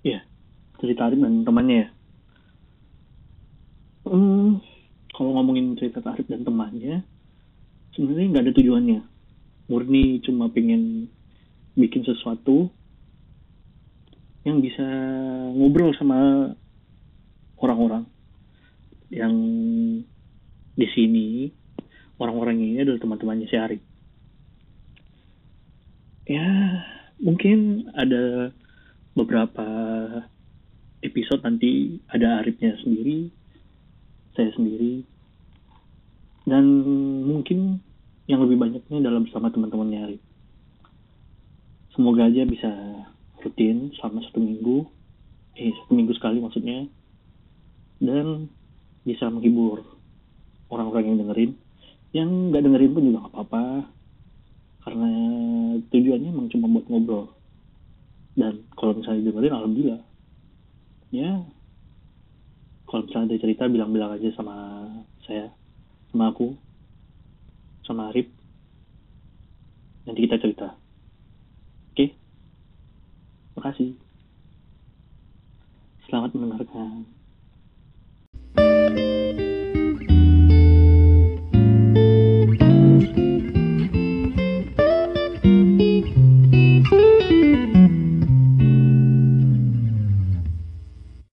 ya cerita Arif dan temannya ya? Hmm, kalau ngomongin cerita Arif dan temannya sebenarnya nggak ada tujuannya. Murni cuma pengen bikin sesuatu yang bisa ngobrol sama orang-orang. Yang di sini orang-orang ini adalah teman-temannya si Arif ya mungkin ada beberapa episode nanti ada Arifnya sendiri saya sendiri dan mungkin yang lebih banyaknya dalam bersama teman-temannya Arif. Semoga aja bisa rutin selama satu minggu eh satu minggu sekali maksudnya dan bisa menghibur orang-orang yang dengerin. Yang nggak dengerin pun juga nggak apa-apa karena tujuannya emang cuma buat ngobrol dan kalau misalnya dengerin alhamdulillah. Ya. Kalau misalnya ada cerita bilang-bilang aja sama saya sama aku sama Arif. Nanti kita cerita. Oke? Makasih. Selamat mendengarkan